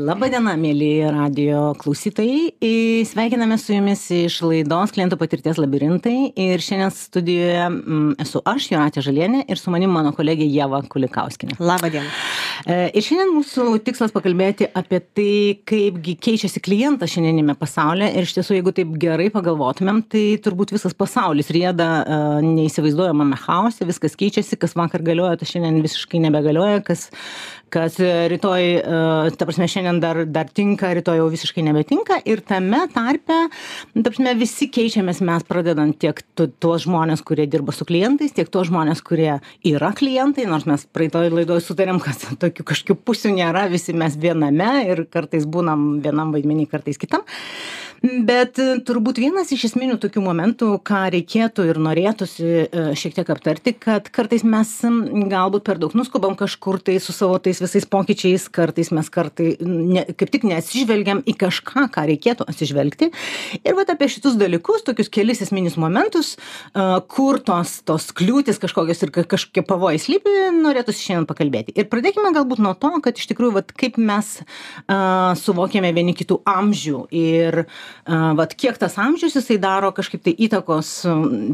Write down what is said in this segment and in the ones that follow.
Labadiena, mėly radio klausytojai. Sveikiname su jumis iš laidos klientų patirties labirintai. Ir šiandien studijoje mm, esu aš, Juratė Žalienė, ir su manim mano kolegė Jeva Kulikauskinė. Labadiena. E, ir šiandien mūsų tikslas pakalbėti apie tai, kaipgi keičiasi klientas šiandienime pasaulyje. Ir iš tiesų, jeigu taip gerai pagalvotumėm, tai turbūt visas pasaulis rieda uh, neįsivaizduojamame chaose, viskas keičiasi, kas vakar galiojo, tas šiandien visiškai nebegalioja, kas, kas rytoj, uh, ta prasme, šiandien dar dar tinka rytoj jau visiškai nebetinka ir tame tarpe ta prasme visi keičiamės mes pradedant tiek tu tuos žmones kurie dirba su klientais tiek tuos žmones kurie yra klientai nors mes praeitoj laidoj sutarėm kad tokių kažkokių pusių nėra visi mes viename ir kartais būnam vienam vaidmeny kartais kitam. Bet e, turbūt vienas iš esminių tokių momentų ką reikėtų ir norėtųsi e, šiek tiek aptarti kad kartais mes galbūt per daug nuskubam kažkur tai su savo tais visais pokyčiais kartais mes kartai ne kaip tik neatsižvelgiam į kažką ką reikėtų atsižvelgti. Ir vat apie šitus dalykus tokius kelis esminius momentus kur tos tos kliūtys kažkokios ir kažkokie pavojai slypi norėtųsi šiandien pakalbėti. Ir pradėkime galbūt nuo to kad iš tikrųjų vat kaip mes suvokiame vieni kitų amžių ir vat kiek tas amžius jisai daro kažkaip tai įtakos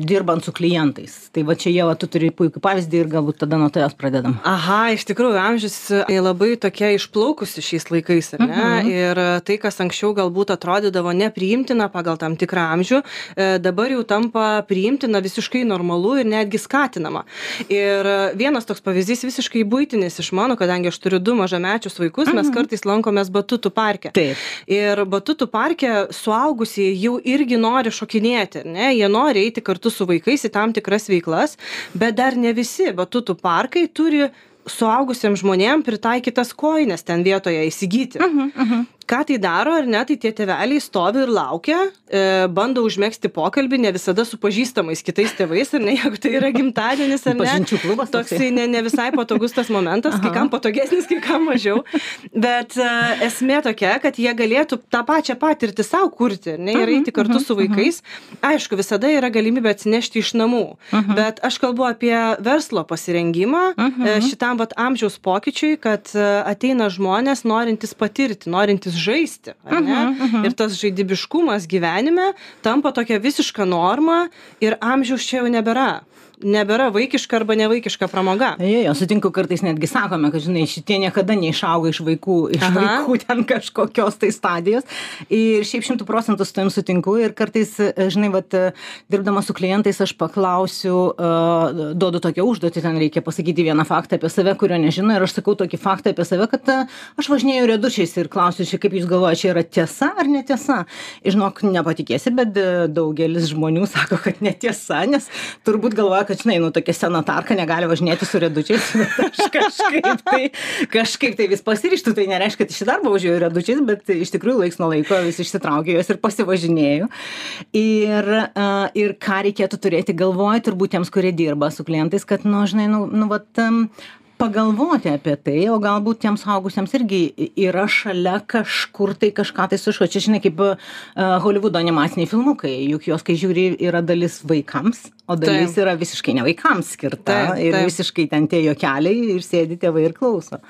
dirbant su klientais. Tai va čia ieva tu turi puikų pavyzdį ir galbūt tada nuo tavęs pradedam. Aha iš tikrųjų amžius labai tokia išplaukusi šiais laikais ar ne mhm. ir tai kas anksčiau galbūt atrodydavo nepriimtina pagal tam tikrą amžių e, dabar jau tampa priimtina visiškai normalu ir netgi skatinama ir vienas toks pavyzdys visiškai buitinis iš mano kadangi aš turiu du mažamečius vaikus mes mhm. kartais lankomės batutų parke taip ir batutų parke suaugusieji jau irgi nori šokinėti, ne? Jie nori eiti kartu su vaikais į tam tikras veiklas, bet dar ne visi batutų parkai turi suaugusiems žmonėms pritaikytas kojines ten vietoje įsigyti. Ką tai daro ar ne? Tai tie tėveliai stovi ir laukia e, bando užmegzti pokalbį ne visada su pažįstamais kitais tėvais ar ne? Jeigu tai yra gimtadienis ar ne? Klubas toksai. Ne ne visai patogus tas momentas kai kam patogesnis kai kam mažiau. Bet e, esmė tokia kad jie galėtų tą pačią patirtį sau kurti ne? Ir eiti kartu su vaikais. aišku visada yra galimybė atsinešti iš namų. Bet aš kalbu apie verslo pasirengimą e, šitam vat amžiaus pokyčiui kad e, ateina žmonės norintys patirti norintys žaisti? Uh -huh, uh -huh. Ir tas žaidybiškumas gyvenime tampa tokia visiška norma ir amžiaus čia jau nebėra nebėra vaikiška arba nevaikiška pramoga. Jo, jo, sutinku, kartais netgi sakome, kad, žinai, šitie niekada neišauga iš vaikų, iš Aha. vaikų ten kažkokios tai stadijos. Ir šiaip šimtų procentų su tavim sutinku. Ir kartais, žinai, vat, dirbdama su klientais, aš paklausiu, uh, duodu tokią užduotį, ten reikia pasakyti vieną faktą apie save, kurio nežino. Ir aš sakau tokį faktą apie save, kad uh, aš važinėjau redučiais ir klausiu, čia kaip jūs galvojate, čia yra tiesa ar netiesa. Ir žinok, nepatikėsi, bet daugelis žmonių sako, kad netiesa, nes turbūt galvoja, kad žinai nu tokia sena tarka negali važinėti su riedučiais aš kažkaip tai kažkaip tai vis pasiryžtu tai nereiškia kad aš į darbą važiuoju riedučiais bet iš tikrųjų laiks nuo laiko vis išsitraukiu juos ir pasivažinėju. Ir ir ką reikėtų turėti galvoj turbūt tiems kurie dirba su klientais kad nu žinai nu nu vat pagalvoti apie tai o galbūt tiems suaugusiems irgi yra šalia kažkur tai kažką tai sušuo čia žinai kaip holivudo animaciniai filmukai. Juk juos kai žiūri yra dalis vaikams o dalis yra visiškai ne vaikams skirta ir visiškai ten tie juokeliai ir sėdi tėvai ir klauso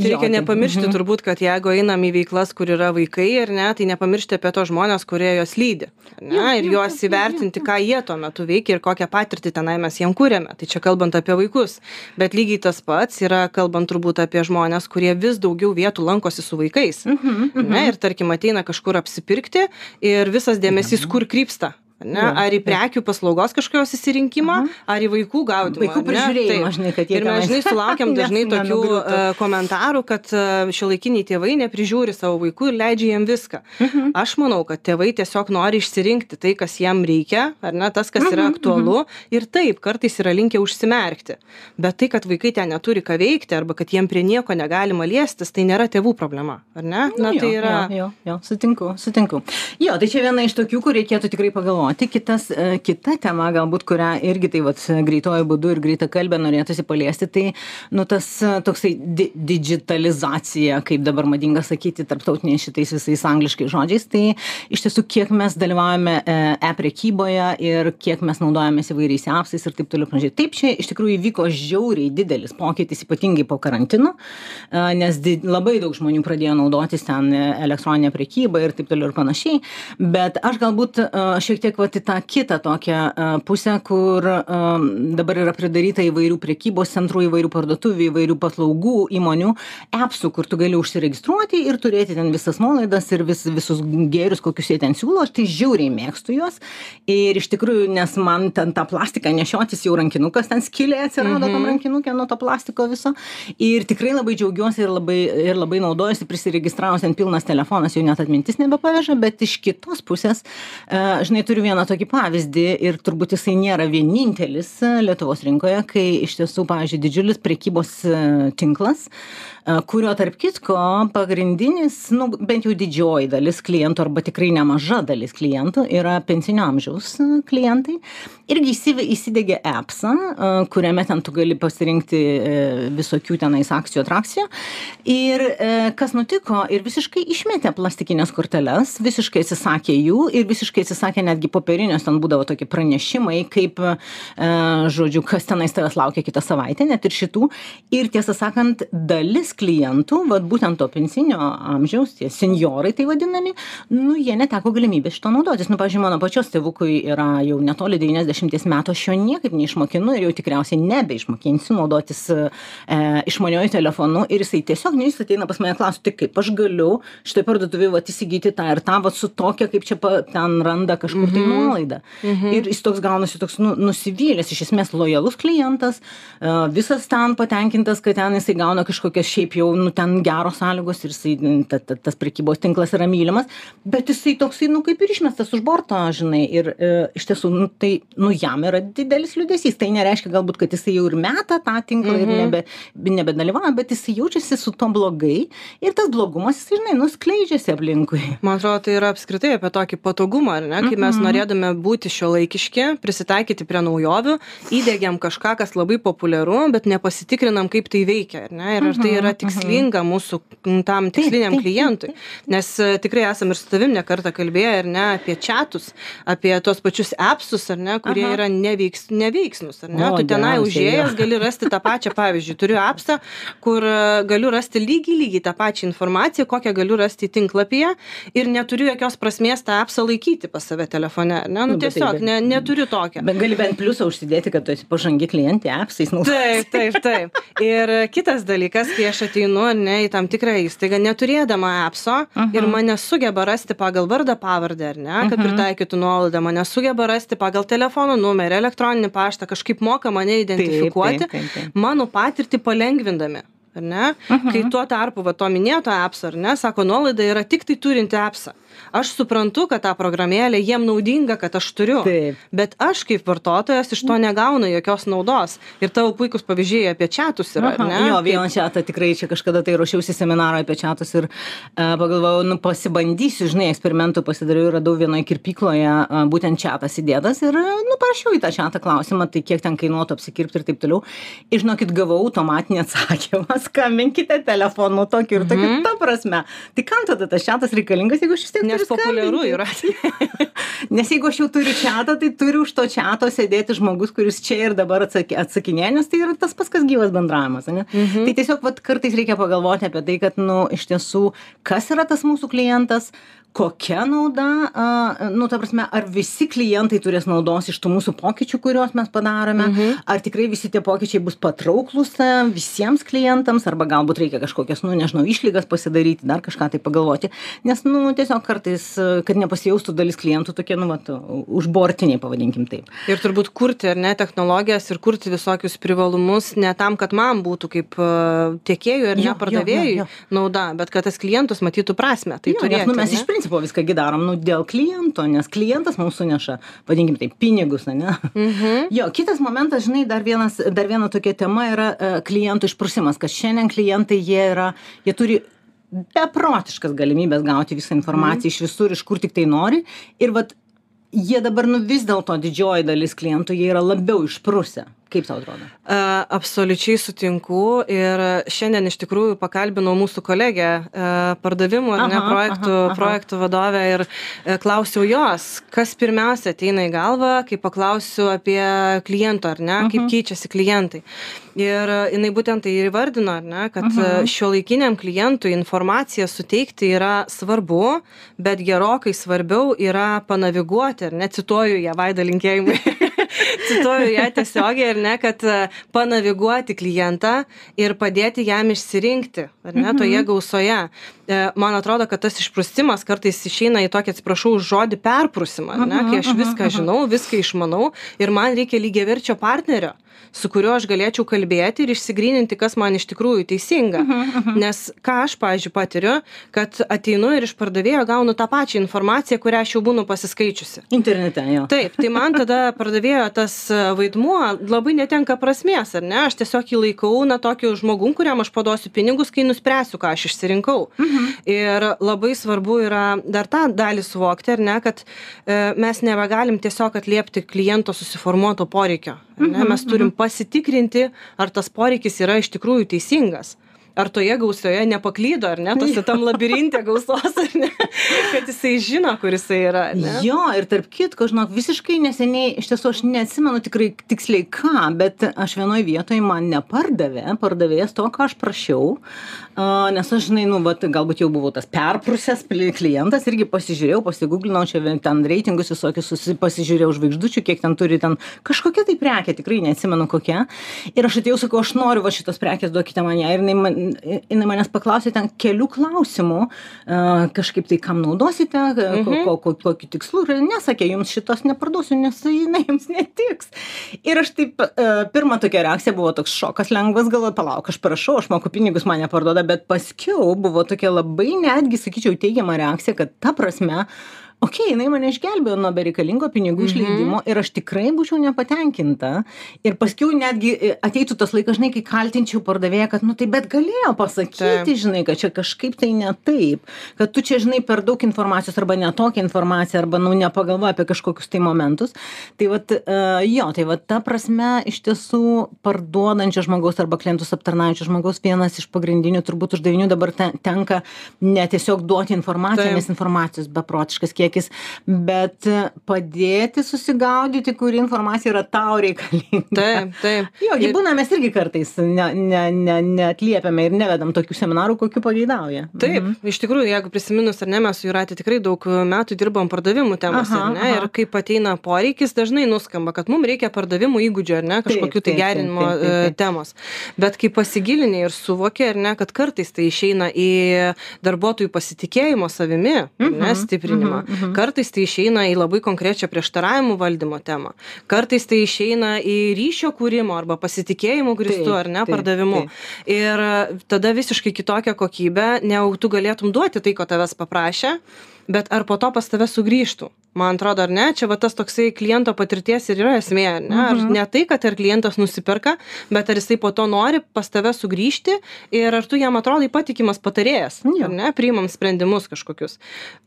Tai reikia nepamiršti mhm. turbūt, kad jeigu einam į veiklas, kur yra vaikai ir ne, tai nepamiršti apie tos žmonės, kurie juos lydi. Ne, jo, ir juos jo, įvertinti, ką jie tuo metu veikia ir kokią patirtį tenai mes jiem kūrėme. Tai čia kalbant apie vaikus. Bet lygiai tas pats yra kalbant turbūt apie žmonės, kurie vis daugiau vietų lankosi su vaikais. Mhm, mhm. Ne, ir tarkim ateina kažkur apsipirkti ir visas dėmesys kur krypsta ne ar į prekių paslaugos kažkokios išsirinkimą ar į vaikų gaudymą vaikų prižiūrėjimą žinai kad jie ir mes žinai sulaukiam dažnai tokių e, komentarų kad e, šiuolaikiniai tėvai neprižiūri savo vaikų ir leidžia jiem viską. Mhm. aš manau kad tėvai tiesiog nori išsirinkti tai kas jiem reikia ar ne tas kas yra mhm, aktualu mhm. ir taip kartais yra linkę užsimerkti. Bet tai kad vaikai ten neturi ką veikti arba kad jiem prie nieko negalima liestis tai nėra tėvų problema ar ne? Na tai yra jo jo sutinku sutinku. Jo tai čia viena iš tokių kur reikėtų tikrai pagalvoti naudoti kitas kita tema galbūt kurią irgi tai vat greituoju būdu ir greitakalbe norėtųsi paliesti tai nu tas toksai di didžitalizacija kaip dabar madinga sakyti tarptautiniais šitais visais angliškais žodžiais. Tai iš tiesų kiek mes dalyvaujame e prekyboje ir kiek mes naudojamės įvairiais apsais ir taip toliau panašiai. Taip čia iš tikrųjų įvyko žiauriai didelis pokytis ypatingai po karantino nes labai daug žmonių pradėjo naudotis ten elektronine prekyba ir taip toliau ir panašiai. Bet aš galbūt šiek tiek vat į tą kitą tokią pusę kur dabar yra pridaryta įvairių prekybos centrų įvairių parduotuvių įvairių paslaugų įmonių epsų kur tu gali užsiregistruoti ir turėti ten visas nuolaidas ir vis visus gėrius kokius jie ten siūlo. Aš tai žiauriai mėgstu juos. Ir iš tikrųjų nes man ten tą plastiką nešiotis jau rankinukas ten skylė atsirado tam rankinuke nuo to plastiko viso. Ir tikrai labai džiaugiuosi ir labai ir labai naudojuosi prisiregistravus ten pilnas telefonas jau net atmintis nebepaveža bet iš kitos pusės žinai turiu vieną tokį pavyzdį ir turbūt jisai nėra vienintelis lietuvos rinkoje kai iš tiesų pavyzdžiui didžiulis prekybos tinklas kurio tarp kitko pagrindinis nu bent jau didžioji dalis klientų arba tikrai nemaža dalis klientų yra pensinio amžiaus klientai. Irgi įsive įsidiegė epsą kuriame ten tu gali pasirinkti visokių tenais akcijų atrakcijų. Ir kas nutiko ir visiškai išmetė plastikines korteles visiškai atsisakė jų ir visiškai atsisakė netgi popierinius ten būdavo tokie pranešimai kaip žodžiu kas tenais tavęs laukia kitą savaitę net ir šitų. Ir tiesą sakant dalis klientų vat būtent to pensinio amžiaus tie senjorai tai vadinami nu jie neteko galimybės šito naudotis. Nu pavyzdžiui mano pačios tėvukui yra jau netoli devyniasdešimties metų aš jo niekaip neišmokinu ir jau tikriausiai nebeišmokinsiu naudotis e, išmaniuoju telefonu. Ir jisai tiesiog ne jis ateina pas mane klausia tai kaip aš galiu šitoj parduotuvėj vat įsigyti tą ir tą vat su tokia kaip čia pa ten randa kažkur tai nuolaidą. Ir jis toks gaunasi toks nu nusivylęs iš esmės lojalus klientas e, visas ten patenkintas kad ten jisai gauna kažkokias šiaip jau nu ten geros sąlygos ir jisai ta ta tas prekybos tinklas yra mylimas bet jisai toksai nu kaip ir išmestas už borto žinai ir e, iš tiesų nu tai nu jam yra didelis liūdesys. Tai nereiškia galbūt kad jisai jau ir meta tą tinklą ir nebe nebedalyvauja bet jisai jaučiasi su tuo blogai ir tas blogumas jisai žinai nu skleidžiasi aplinkui. Man atrodo tai yra apskritai apie tokį patogumą ar ne kaip mes norėdami būti šiuolaikiški prisitaikyti prie naujovių įdiegiam kažką kas labai populiaru bet nepasitikrinam kaip tai veikia ar ne? Ir ar tai yra tikslinga mūsų tam tiksliniam klientui? nes tikrai esam ir su tavim ne kartą kalbėję ar ne apie čiatus apie tuos pačius epsus ar ne kurie yra neveiks neveiksnūs ar ne? Tu tenai užėjęs gali rasti tą pačią pavyzdžiui turiu epsą kur galiu rasti lygiai lygiai tą pačią informaciją kokią galiu rasti tinklapyje ir neturiu jokios prasmės tą epsą laikyti pas save telefone ar ne? Nu tiesiog ne neturiu tokio. Bet gali bent pliusą užsidėti kad tu esi pažangi klientė epsais taip taip taip. Ir kitas dalykas kai aš ateinu ne į tam tikrą įstaigą neturėdama epso ir mane sugeba rasti pagal vardą pavardę ar ne kad pritaikytų nuolaidą mane sugeba rasti pagal telefono numerį elektroninį paštą kažkaip moka mane identifikuoti mano patirtį palengvindami ar ne? Kai tuo tarpu va to minėto epso ar ne sako nuolaida yra tiktai turinti epsą aš suprantu kad ta programėlė jiem naudinga kad aš turiu. Bet aš kaip vartotojas iš to negaunu jokios naudos. Ir tavo puikūs pavyzdžiai apie čiatus yra ar ne? Jo vieną čiatą tikrai čia kažkada tai ruošiausi seminarą apie čiatus ir pagalvojau nu pasibandysiu žinai eksperimentų pasidariau radau vienoj kirpykloje būtent čiatas įdėtas ir nu parašiau į tą čiatą klausimą tai kiek ten kainuotų apsikirpti ir taip toliau. Ir žinokit gavau automatinį atsakymą skambinkite telefonu tokiu ir tokiu. Ta prasme tai kam tada tas čiatas reikalingas jeigu aš vis tiek nes populiaru yra. Nes jeigu aš jau turiu čiatą tai turi už to čiato sėdėti žmogus kuris čia ir dabar atsaki atsakinėja nes tai yra tas pats kas gyvas bendravimas ane? Tai tiesiog vat kartais reikia pagalvoti apie tai kad nu iš tiesų kas yra tas mūsų klientas kokia nauda a nu ta prasme ar visi klientai turės naudos iš tų mūsų pokyčių kuriuos mes padarome ar tikrai visi tie pokyčiai bus patrauklūs visiems klientams arba galbūt reikia kažkokias nu nežinau išlygas pasidaryti dar kažką tai pagalvoti. Nes nu tiesiog kartais kad nepasijaustų dalis klientų tokie nu vat užbortiniai pavadinkim taip. Ir turbūt kurti ar ne technologijas ir kurti visokius privalumus ne tam kad man būtų kaip tiekėjui ar ne pardavėjui nauda bet kad tas klientas matytų prasmę tai turėti nu mes iš principo viską gi darom nu dėl kliento nes klientas mums suneša vadinkim taip pinigus ane? Jo kitas momentas žinai dar vienas dar viena tokia tema yra klientų išprusimas kad šiandien klientai jie yra jie turi beprotiškas galimybes gauti visą informaciją iš visur iš kur tiktai nori. Ir vat jie dabar nu vis dėlto didžioji dalis klientų jie yra labiau išprusę kaip tau atrodo? Absoliučiai sutinku ir šiandien iš tikrųjų pakalbinau mūsų kolegę pardavimų ar ne projektų projektų vadovę ir e, klausiau jos kas pirmiausia ateina į galvą kai paklausiu apie kliento ar ne kaip keičiasi klientai. Ir jinai būtent tai ir įvardino ar ne kad šiuolaikiniam klientui informaciją suteikti yra svarbu bet gerokai svarbiau yra panaviguoti ar ne cituoju ją vaida linkėjimai cituoju ją tiesiogiai ar ne kad e, panaviguoti klientą ir padėti jam išsirinkti ar ne toje Mhm. gausoje. E, man atrodo kad tas išprusimas kartais išeina į tokį atsiprašau žodį perprusimą ar ne Mhm, kai aš mhm, viską žinau viską išmanau ir man reikia lygiaverčio partnerio su kuriuo aš galėčiau kalbėti ir išsigryninti kas man iš tikrųjų teisinga. Nes ką aš pavyzdžiui patiriu kad ateinu ir iš pardavėjo gaunu tą pačią informaciją kurią aš jau būnu pasiskaičiusi. Internete jo. Taip tai man tada pardavėjo tas e, vaidmuo labai netenka prasmės ar ne? Aš tiesiog jį laikau na tokiu žmogum kuriam aš paduosiu pinigus kai nuspręsiu ką aš išsirinkau. Ir labai svarbu yra dar tą dalį suvokti ar ne kad e, mes nebegalim tiesiog atliepti kliento susiformuoto poreikio. Ne? Mes turim pasitikrinti ar tas poreikis yra iš tikrųjų teisingas ar toje gausoje nepaklydo ar ne? Tose tam labirinte gausos ar ne? Kad jisai žino kur jisai yra ne? Jo, ir tarp kitko, žinok, visiškai neseniai, iš tiesų aš neatsimenu tikrai tiksliai ką, bet aš vienoje vietoje man nepardavė, pardavėjas to, ką aš prašiau, a, nes aš, žinai, nu, vat, galbūt jau buvau tas perprusęs klientas, irgi pasižiūrėjau, pasigūglinau, čia vien ten reitingus visokius, susi- pasižiūrėjau žvaigždučių, kiek ten turi ten kažkokia tai prekė, tikrai neatsimenu kokia. Ir aš atėjau, sakau, aš noriu va šitos prekės, duokite man ją. Ir jinai, man, jinai manęs paklausė ten kelių klausimų, a, kažkaip tai kam naudosite, ko, ko, ko, kokiu tikslu. Ir nesakė, jums šitos neparduosiu, nes jinai jums netiks. Ir aš taip, a, pirma tokia reakcija buvo toks šokas lengvas, galvoju, palauk, aš prašau, aš moku pinigus, man neparduoda, bet paskiau buvo tokia labai netgi, sakyčiau, teigiama reakcija, kad ta prasme, okei, jinai mane išgelbėjo nuo bereikalingo pinigų išleidimo ir aš tikrai būčiau nepatenkinta. Ir paskiau netgi e, ateitų tas laikas, žinai, kai kaltinčiau pardavėją, kad, nu tai bet galėjo pasakyti, Taip. žinai, kad čia kažkaip tai ne taip, kad tu čia, žinai, per daug informacijos arba netokią informaciją, arba, nu, nepagalvoji apie kažkokius tai momentus. Tai vad, uh, jo, tai vad, ta prasme, iš tiesų, parduodančio žmogaus arba klientus aptarnaujančio žmogaus vienas iš pagrindinių turbūt uždavinių dabar ten, tenka ne tiesiog duoti informaciją, Taip. nes informacijos beprotiškas kiekis, bet e, padėti susigaudyti, kuri informacija yra tau reikalinga. taip taip Jo, Ir- būna mes irgi kartais ne, ne, ne, neatliepiame ir nevedam tokių seminarų, kokiu pageidauja. Taip, iš tikrųjų, jeigu prisiminus, ar ne, mes su Jūratė tikrai daug metų dirbom pardavimų temose, Aha, ne, aha. ir kaip ateina poreikis, dažnai nuskamba, kad mums reikia pardavimų įgūdžių, ar ne, kažkokių tai gerinimo taip, taip, e, taip. temos. Bet kai pasigilini ir suvoki, ar ne, kad kartais tai išeina į darbuotojų pasitikėjimo savimi, ne, Mhm, stiprinimą. mhm, mhm. Kartais tai išeina į labai konkrečią prieštaravimų valdymo temą. Kartais tai išeina į ryšio kūrimo arba pasitikėjimų grįstų, ar ne, taip, pardavimu. taip. Ir tada visiškai kitokia kokybė, negu tu galėtum duoti tai, ko tavęs paprašė, bet ar po to pas tave sugrįžtų. Man atrodo, ar ne, čia va tas toksai kliento patirties ir yra esmė, ar ne? Ar Mhm. ne tai, kad ar klientas nusiperka, bet ar jisai po to nori pas tave sugrįžti ir ar tu jam atrodai patikimas patarėjas, ar ne, priimam sprendimus kažkokius.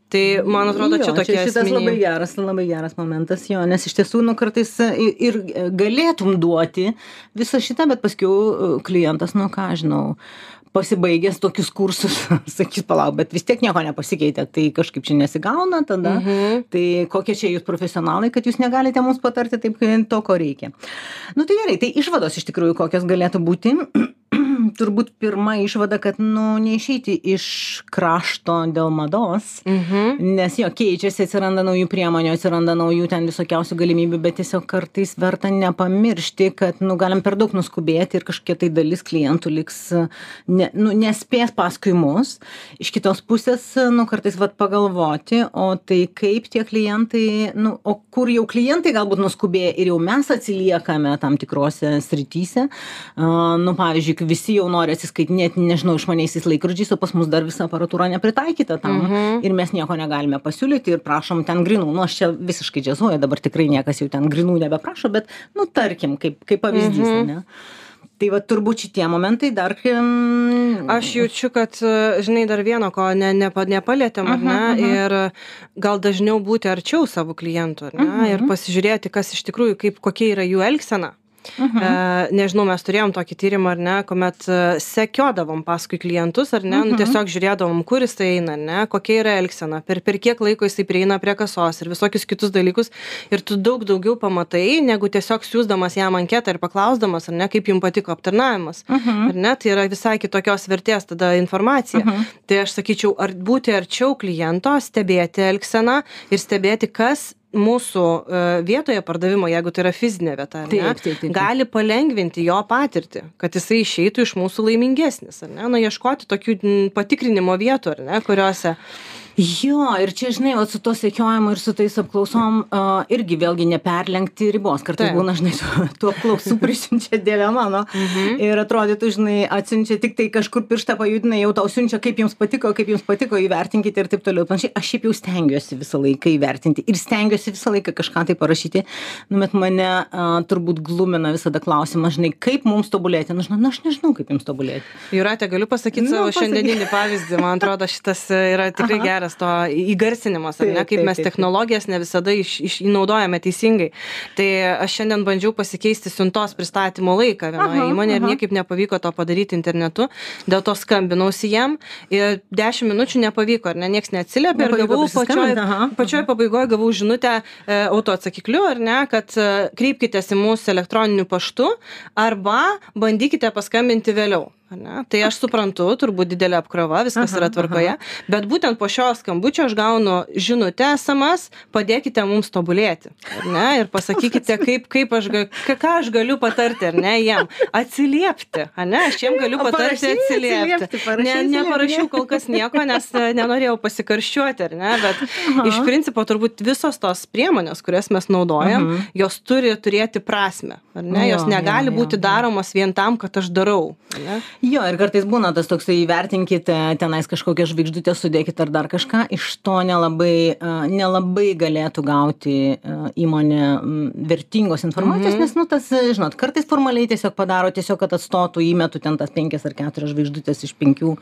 Tai man atrodo, čia tokie šitas labai esminiai. geras, labai geras momentas, jo, nes iš tiesų, nu, kartais e, ir, ir galėtum duoti visą šitą, bet paskui e, klientas, nu, ką žinau, pasibaigęs tokius kursus, sakys, palauk, bet vis tiek nieko nepasikeitė, tai kažkaip čia nesigauna tada. Mhm. Tai kokie čia jūs profesionalai, kad jūs negalite mums patarti taip, to, ko reikia. Nu tai gerai, tai išvados iš tikrųjų kokios galėtų būti. Turbūt pirma išvada, kad, nu, neišeiti iš krašto dėl mados. Mhm. Nes jo keičiasi, atsiranda naujų priemonių, atsiranda naujų ten visokiausių galimybių, bet tiesiog kartais verta nepamiršti, kad nu, galim per daug nuskubėti ir kažkokia tai dalis klientų liks, ne, nu, nespės paskui mus. Iš kitos pusės, nu, kartais vat pagalvoti, o tai kaip tie klientai, nu, o kur jau klientai galbūt nuskubėję ir jau mes atsiliekame tam tikrose srityse. Uh, nu, pavyzdžiui, visi jau nori atsiskaitinėti, nežinau, išmaniaisiais laikrodžiais, o pas mus dar visa aparatūra nepritaikyta tam. Mhm. Ir mes nieko negalime pasiūlyti ir prašom ten grinų. Nu, aš čia visiškai džiazuoju, dabar tikrai niekas jau ten grinų nebeprašo, bet, nu, tarkim, kaip, kaip pavyzdys, Mhm. ne? tai va turbūt šitie momentai dar hmm, Aš jaučiu, kad, e, žinai, dar vieno, ko ne, ne, nepalėtėm, ar ne, Mhm, mhm. ir gal dažniau būti arčiau savo klientų, ar ne, Mhm. ir pasižiūrėti, kas iš tikrųjų, kaip, kokia yra jų elgsena. Mhm. E, nežinau, mes turėjom tokį tyrimą, ar ne, kuomet e, sekiodavom paskui klientus, ar ne, nu, Mhm. tiesiog žiūrėdavom, kur jis tai eina, ne, kokia yra elgsena, per, per kiek laiko jisai prieina prie kasos ir visokius kitus dalykus. Ir tu daug daugiau pamatai, negu tiesiog siūsdamas jam anketą ir paklausdamas, ar ne, kaip jums patiko aptarnavimas. Mhm. Ar ne, tai yra visai kitokios vertės tada informacija. Mhm. Tai aš sakyčiau, ar būti arčiau kliento, stebėti elgseną ir stebėti, kas mūsų e, vietoje pardavimo, jeigu tai yra fizinė vieta, ar ne, gali palengvinti jo patirtį, kad jisai išeitų iš mūsų laimingesnis, ar ne, nu ieškoti tokių patikrinimo vietų, ar ne, kuriuose. Jo, ir čia, žinai, vat su to sekiojimu ir su tais apklausom uh, irgi vėlgi neperlenkti ribos. Kartais būna, žinai, tų, tų apklausų prisiunčia dėlė mano. Mhm. Ir atrodytų, žinai, atsiunčia tik tai kažkur pirštą pajudina, jau tau siunčia, kaip jums patiko, kaip jums patiko, įvertinkite ir taip toliau. Panašiai, aš šiaip jau stengiuosi visą laiką įvertinti ir stengiuosi visą laiką kažką tai parašyti. Nu, bet mane uh, turbūt glumina visada klausimas, žinai, kaip mums tobulėti. Nu, žinai, nu, aš nežinau, kaip jums tobulėti. Jūratė, galiu pasakyti Nu, savo šiandieninį pavyzdį. Man atrodo, šitas e, yra tikrai Aha. Geras to įgarsinimas, ar ne, kaip mes technologijas ne visada iš, iš, naudojame teisingai. Tai aš šiandien bandžiau pasikeisti siuntos pristatymo laiką vienoje įmonėje ir niekaip nepavyko to padaryti internetu. Dėl to skambinausi jam ir 10 minučių nepavyko, ar ne, nieks neatsiliepė ir gavau pačioj, pačioj pabaigoje gavau žinutę e, autoatsakikliu, ar ne, kad e, kreipkitės į mūsų elektroniniu paštu arba bandykite paskambinti vėliau. Ar ne? Tai aš suprantu, turbūt didelė apkrova, viskas yra tvarkoje, bet būtent po šio skambučio aš gaunu žinutę SMS, padėkite mums tobulėti. ar Ne? Ir pasakykite, kaip, kaip aš, ga- ką, ką aš galiu patarti, ar ne, jam atsiliepti. ar Ne? Aš jam galiu patarti atsiliepti. Ne, neparašiau kol kas nieko, nes e, nenorėjau pasikarščiuoti, ar ne, bet iš principo turbūt visos tos priemonės, kurias mes naudojam, jos turi turėti prasme, ar ne, jos Jo, negali būti daromos vien tam, kad aš darau. ar Ne? Jo, ir kartais būna tas toksai įvertinkite, tenais kažkokią žvaigždutę sudėkite ar dar kažką, iš to nelabai, a, nelabai galėtų gauti a, įmonė vertingos informacijos, Mhm. nes, nu, tas, žinot, kartais formaliai tiesiog padaro, tiesiog, kad atstotų, įmetu ten tas penkias ar keturias žvaigždutės iš penkių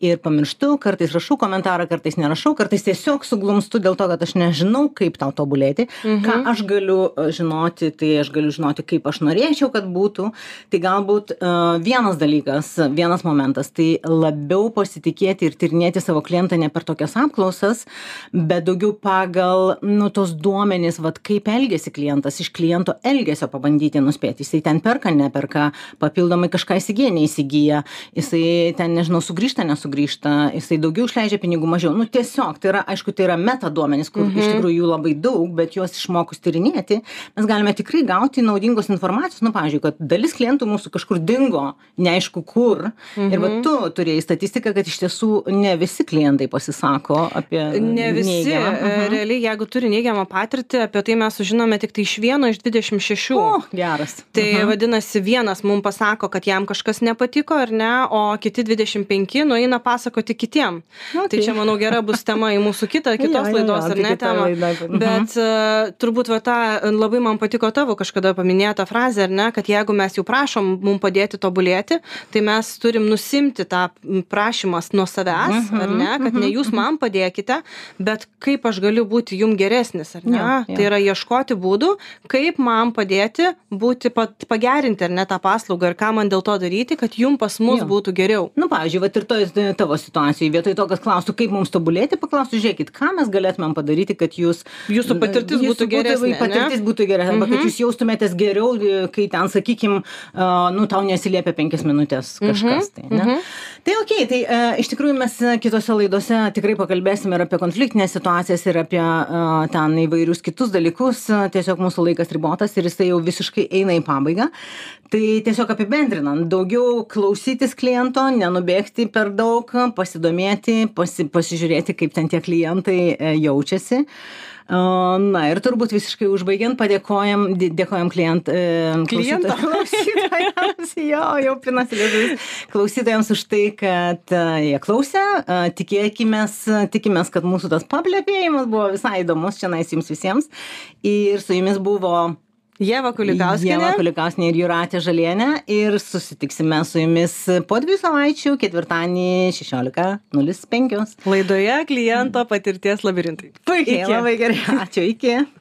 ir pamirštu, kartais rašau komentarą, kartais nerašau, kartais tiesiog suglumstu dėl to, kad aš nežinau, kaip tau tobulėti, Mhm. ką aš galiu a, žinoti, tai aš galiu žinoti, kaip aš norėčiau, kad būtų. Tai galbūt vienas dalykas, vienas momentas, tai labiau pasitikėti ir tyrinėti savo klientą ne per tokias apklausas, bet daugiau pagal, nu, tos duomenys, vad kaip elgesi klientas, iš kliento elgesio pabandyti nuspėti. Jisai ten perka, neperka, papildomai kažką įsigyja, neįsigyja, jisai ten, nežinau, sugrįžta, nesugrįžta, jisai daugiau išleidžia pinigų, mažiau. Nu, tiesiog, tai yra, aišku, tai yra meta duomenys, kur mhm. iš tikrųjų jų labai daug, bet juos išmokus tyrinėti, mes galime tikrai gauti naudingos informacijos. Nu, pavyzdžiui, kad dalis klientų mūsų kažkur dingo, neaišku kur. Mhm. Ir va tu turėjai statistiką, kad iš tiesų ne visi klientai pasisako apie Ne visi, neigiamą. e, Mhm. realiai, jeigu turi neigiamą patirtį, apie tai mes sužinome tik tai iš vieno iš 26. O, geras. Tai Mhm. vadinasi, vienas mums pasako, kad jam kažkas nepatiko ar ne, o kiti 25 nueina pasakoti kitiem. Nu, Tai čia, manau, gera bus tema į mūsų kitą, kitos jo, laidos, ar tai ne, temą. laida, mhm. Bet uh, turbūt va tą labai man patiko tavo kažkada paminėta frazė, ar ne, kad jeigu mes jau prašom mums padėti tobulėti, tai mes turim nusimti tą prašymas nuo savęs, Mhm, ar ne, kad ne jūs man padėkite, bet kaip aš galiu būti jum geresnis, ar ne? Jo, jo. Tai yra ieškoti būdų, kaip man padėti būti, pat, pagerinti ar ne tą paslaugą ir ką man dėl to daryti, kad jum pas mus Jo. būtų geriau. Nu, pavyzdžiui, va ir toj tavo situacijai, vietoj to, kad klaustų, kaip mums tobulėti, paklaustų, žiūrėkit, ką mes galėtumėm padaryti, kad jūs... Jūsų patirtis būtų geresnė, ne? Patirtis būtų geresnė, arba kad Mhm. jūs jaustumėtės geriau, kai ten, sakykim, uh, nu, tau nesiliepia penkias minutės kažkas. Tai, ne? mhm. tai ok, tai uh, iš tikrųjų mes uh, kitose laidose tikrai pakalbėsime ir apie konfliktinės situacijas, ir apie uh, ten įvairius kitus dalykus. Uh, tiesiog mūsų laikas ribotas ir jisai jau visiškai eina į pabaigą. Tai tiesiog apibendrinant, daugiau klausytis kliento, nenubėgti per daug, pasidomėti, pasi, pasižiūrėti, kaip ten tie klientai e, jaučiasi. O, Na ir turbūt visiškai užbaigiant, padėkojam, dėkojam klient, e, Klientam. klausytojams, jo, jau pinasi liežuvis, klausytojams už tai, kad e, jie klausė, e, tikėkimės, tikimės, kad mūsų tas paplepėjimas buvo visai įdomus. Čia jums visiems. Ir su jumis buvo Ieva Kulikauskienė. Ieva Kulikauskienė ir Juratė Žalienė. Ir susitiksime su jumis po dviejų savaičių, ketvirtadienį 16.05. Laidoje kliento patirties labirintai. Puikiai, labai gerai. Ačiū, iki.